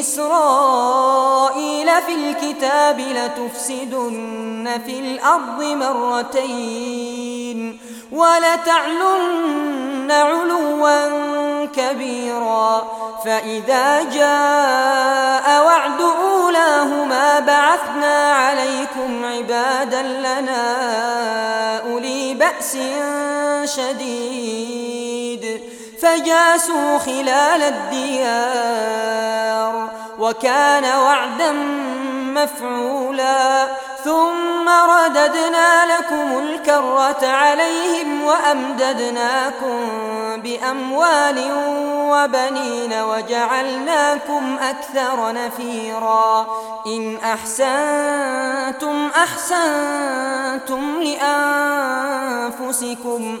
إسرائيل في الكتاب لتفسدن في الأرض مرتين ولتعلن علوا كبيرا فإذا جاء وعد أولاهما بعثنا عليكم عبادا لنا أولي بأس شديد فجاسوا خلال الديار وكان وعدا مفعولا. ثم رددنا لكم الكرة عليهم وأمددناكم بأموال وبنين وجعلناكم أكثر نفيرا. إن أحسنتم أحسنتم لأنفسكم.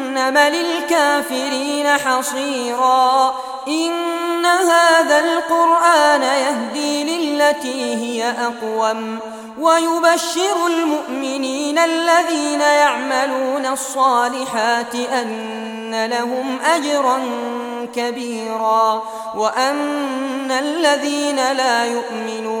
للكافرين حصيرا. إن هذا القرآن يهدي للتي هي أقوم ويبشر المؤمنين الذين يعملون الصالحات أن لهم أجرا كبيرا وأن الذين لا يؤمنون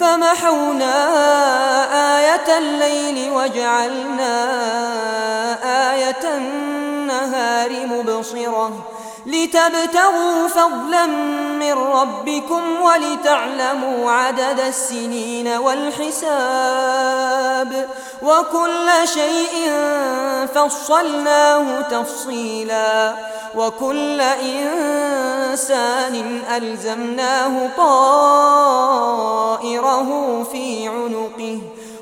فمحونا آية الليل وجعلنا آية النهار مبصرة. لتبتغوا فضلا من ربكم ولتعلموا عدد السنين والحساب وكل شيء فصلناه تفصيلا وكل إنسان ألزمناه طائره في عنقه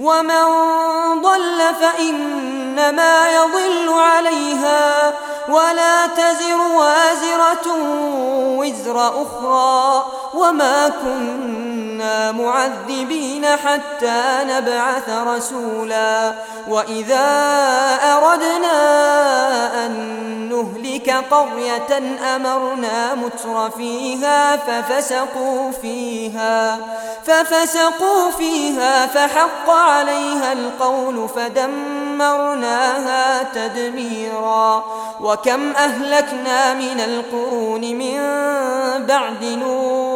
ومن ضل فإنما يضل عليها ولا تزر وازرة وزر أخرى وما كنا معذبين حتى نبعث رسولا وإذا أردنا أن قرية أمرنا متر فيها ففسقوا فيها ففسقوا فيها فحق عليها القول فدمرناها تدميرا. وكم أهلكنا من القرون من بعد نوح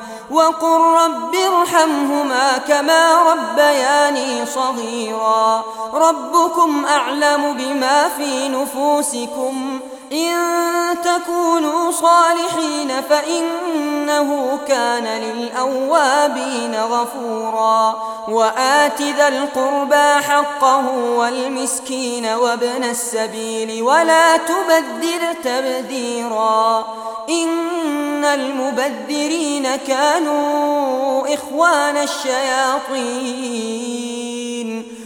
وقل رب ارحمهما كما ربياني صغيرا. ربكم أعلم بما في نفوسكم. إن تكونوا صالحين فإنه كان للأوابين غفورا. وآت ذا القربى حقه والمسكين وابن السبيل ولا تبذر تبذيرا إن المبذرين كانوا إخوان الشياطين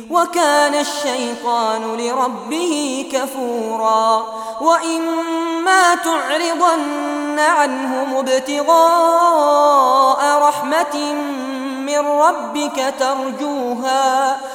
وكان الشيطان لربه كفورا وإما تعرضن عنهم ابتغاء رحمة من ربك ترجوها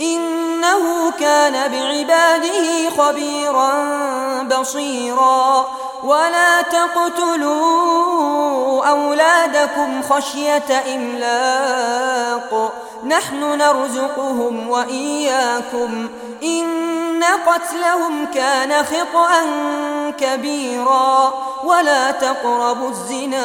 إنه كان بعباده خبيرا بصيرا. ولا تقتلوا أولادكم خشية إملاق. نحن نرزقهم وإياكم. إن قتلهم كان خطأ كبيرا. ولا تقربوا الزنا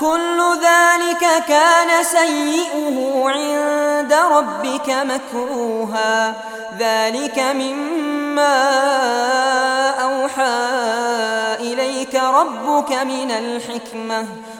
كل ذلك كان سيئه عند ربك مكروها. ذلك مما أوحى إليك ربك من الحكمة.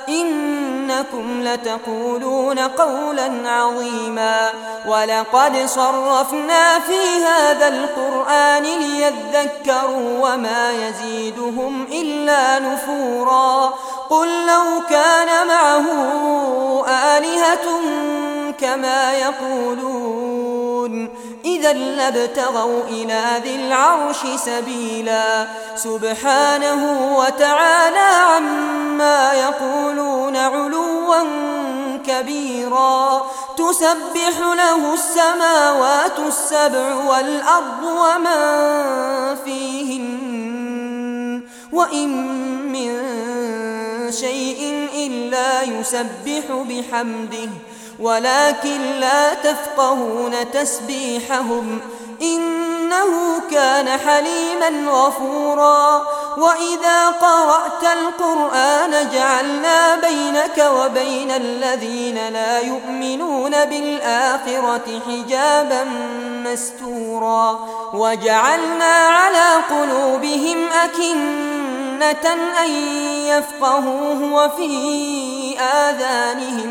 إن إنكم لتقولون قولا عظيما ولقد صرفنا في هذا القرآن ليذكروا وما يزيدهم إلا نفورا قل لو كان معه آلهة كما يقولون إذا لابتغوا إلى ذي العرش سبيلا. سبحانه وتعالى عما يقولون علوا كبيرا. تسبح له السماوات السبع والأرض ومن فيهن. وإن من شيء إلا يسبح بحمده. ولكن لا تفقهون تسبيحهم إنه كان حليما غفورا. وإذا قرأت القرآن جعلنا بينك وبين الذين لا يؤمنون بالآخرة حجابا مستورا. وجعلنا على قلوبهم أكنة أن يفقهوه وفي آذانهم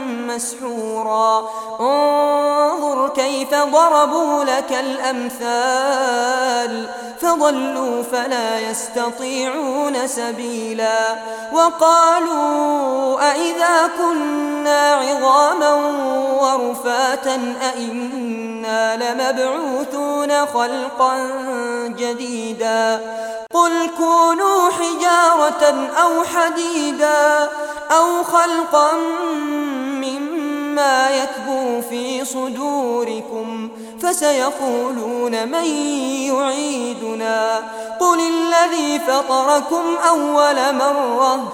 مسحورا. انظر كيف ضربوا لك الأمثال. فضلوا فلا يستطيعون سبيلا. وقالوا أئذا كنا عظاما ورفاتا أئنا لمبعوثون خلقا جديدا. قل كونوا حجارة أو حديدا أو خلقا مما يكبر في صدوركم فسيقولون من يعيدنا. قل الذي فطركم أول مرة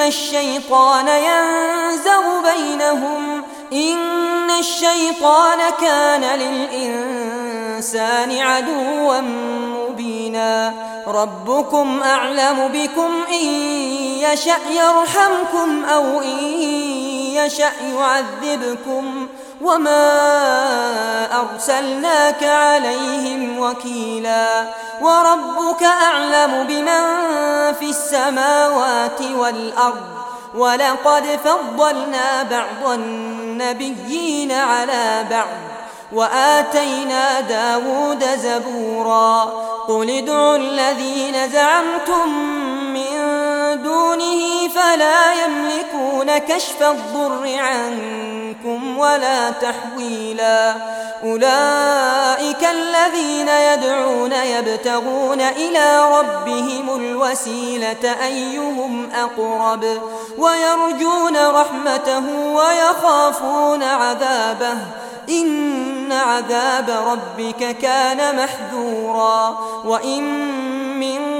الشيطان ينزغ بينهم إن الشيطان كان للإنسان عدوا مبينا ربكم أعلم بكم إن يشأ يرحمكم أو إن يشأ يعذبكم وما أرسلناك عليهم وكيلا وربك أعلم بمن في السماوات والأرض ولقد فضلنا بعض النبيين على بعض وآتينا داود زبورا قل ادعوا الذين زعمتم من دونه فلا يملكون كشف الضر عنكم ولا تحويلا. أولئك الذين يدعون يبتغون إلى ربهم الوسيلة أيهم أقرب ويرجون رحمته ويخافون عذابه. إن عذاب ربك كان محذورا. وإن من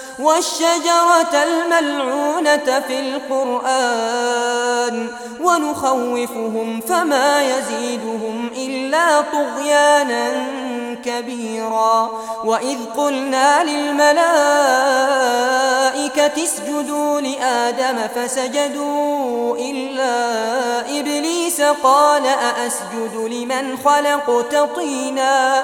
والشجرة الملعونة في القرآن ونخوفهم فما يزيدهم إلا طغيانا كبيرا وإذ قلنا للملائكة اسجدوا لآدم فسجدوا إلا إبليس قال أأسجد لمن خلقت طيناً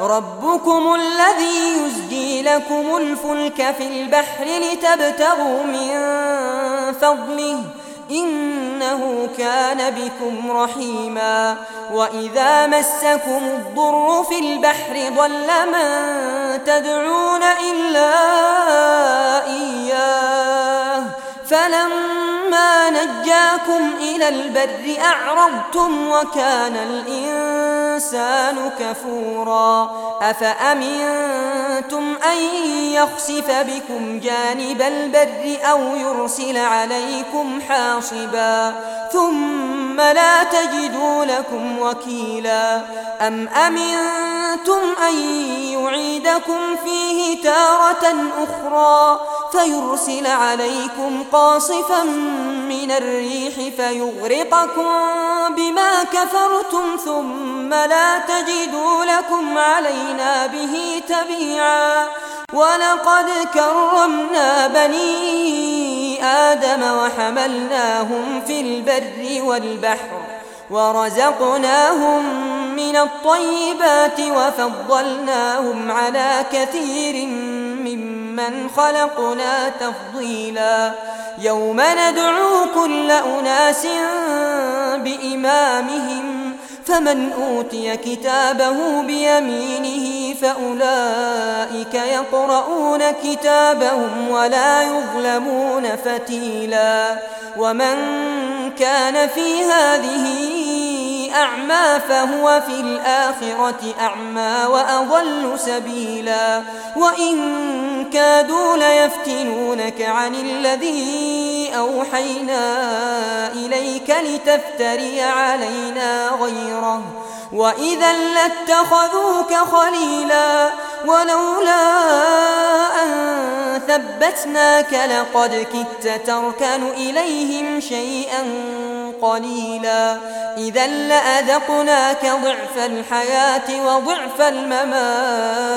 ربكم الذي يزجي لكم الفلك في البحر لتبتغوا من فضله إنه كان بكم رحيما وإذا مسكم الضر في البحر ضل من تدعون إلا إياه فلما نجاكم إلى البر أعرضتم وكان الإنسان كفورا. أفأمنتم أن يخسف بكم جانب البر أو يرسل عليكم حاصبا؟ ثم لا تجدوا لكم وكيلا. أم أمنتم أن يعيدكم فيه تارة أخرى؟ فيرسل عليكم قاصفا من الريح فيغرقكم بما كفرتم ثم لا تجدوا لكم علينا به تبيعا. ولقد كرمنا بني آدم وحملناهم في البر والبحر ورزقناهم من الطيبات وفضلناهم على كثير ممن خلقنا تفضيلا يوم ندعو كل أناس بإمامهم فمن أوتي كتابه بيمينه فأولئك يقرؤون كتابهم ولا يظلمون فتيلا ومن كان في هذه أعمى فهو في الآخرة أعمى وأضل سبيلا. وإن كادوا ليفتنونك عن الذي أوحينا إليك لتفتري علينا غيره. وإذا لاتخذوك خليلا ولولا أن ثبتناك لقد كدت تركن إليهم شيئا قليلا. إذا لأذقناك ضعف الحياة وضعف الممات.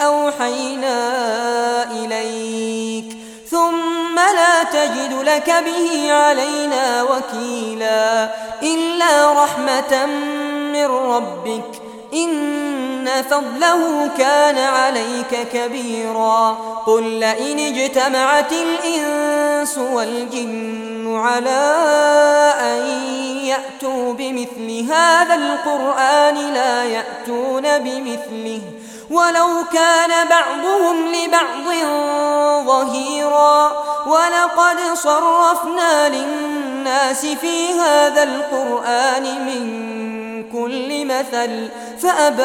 أوحينا إليك. ثم لا تجد لك به علينا وكيلا إلا رحمة من ربك. إن فضله كان عليك كبيرا. قل لئن اجتمعت الإنس والجن على أن يأتوا بمثل هذا القرآن لا يأتون بمثله. ولو كان بعضهم لبعض ظهيرا ولقد صرفنا للناس في هذا القرآن من كل مثل فأبى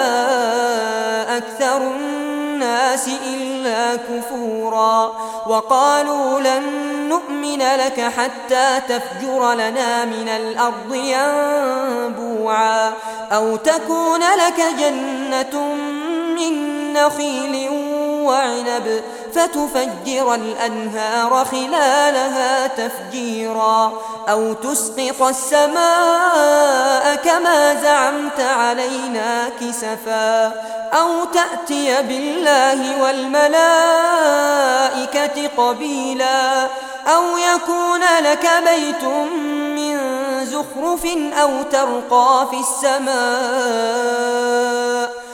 أكثر الناس إلا كفورا وقالوا لن نؤمن لك حتى تفجر لنا من الأرض ينبوعا أو تكون لك جنة من نخيل وعنب فتفجر الأنهار خلالها تفجيرا أو تسقط السماء كما زعمت علينا كسفا أو تأتي بالله والملائكة قبيلا أو يكون لك بيت من زخرف أو ترقى في السماء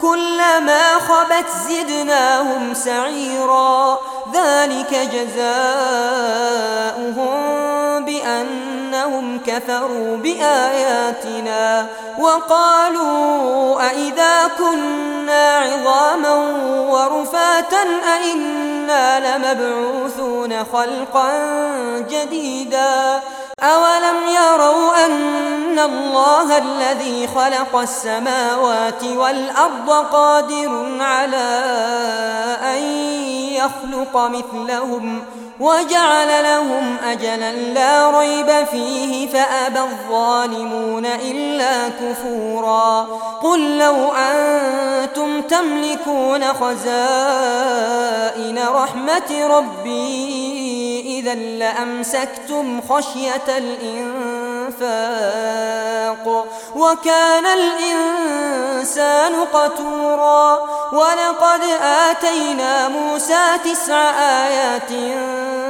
كلما خبت زدناهم سعيرا ذلك جزاؤهم بأنهم كفروا بآياتنا وقالوا أئذا كنا عظاما ورفاتا أئنا لمبعوثون خلقا جديدا أولم يروا أن الله الذي خلق السماوات والأرض قادر على أن يخلق مثلهم وجعل لهم أجلا لا ريب فيه فأبى الظالمون إلا كفورا. قل لو أنتم تملكون خزائن رحمة ربي إذا لأمسكتم خشية الإنفاق وكان الإنسان قتورا. ولقد آتينا موسى تسع آيات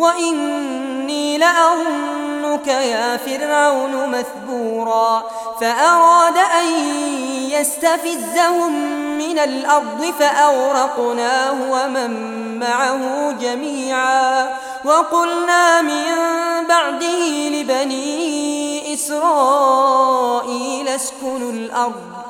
وإني لأظنك يا فرعون مثبورا. فأراد أن يستفزهم من الأرض فأورقناه ومن معه جميعا. وقلنا من بعده لبني إسرائيل اسكنوا الأرض.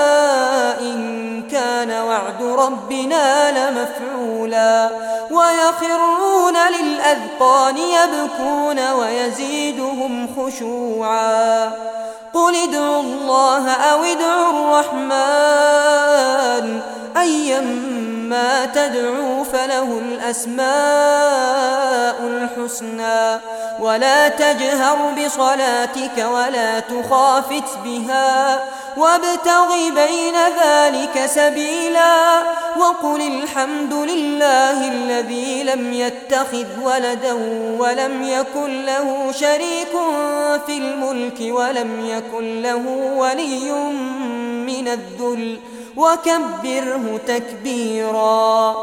ربنا لمفعولا ويخرون للأذقان يبكون ويزيدهم خشوعا قل ادعوا الله أو ادعوا الرحمن أيما تدعوا فله الأسماء الحسنى ولا تجهر بصلاتك ولا تخافت بها وابتغ بين ذلك سبيلا وقل الحمد لله الذي لم يتخذ ولدا ولم يكن له شريك في الملك ولم يكن له ولي من الذل وكبره تكبيرا.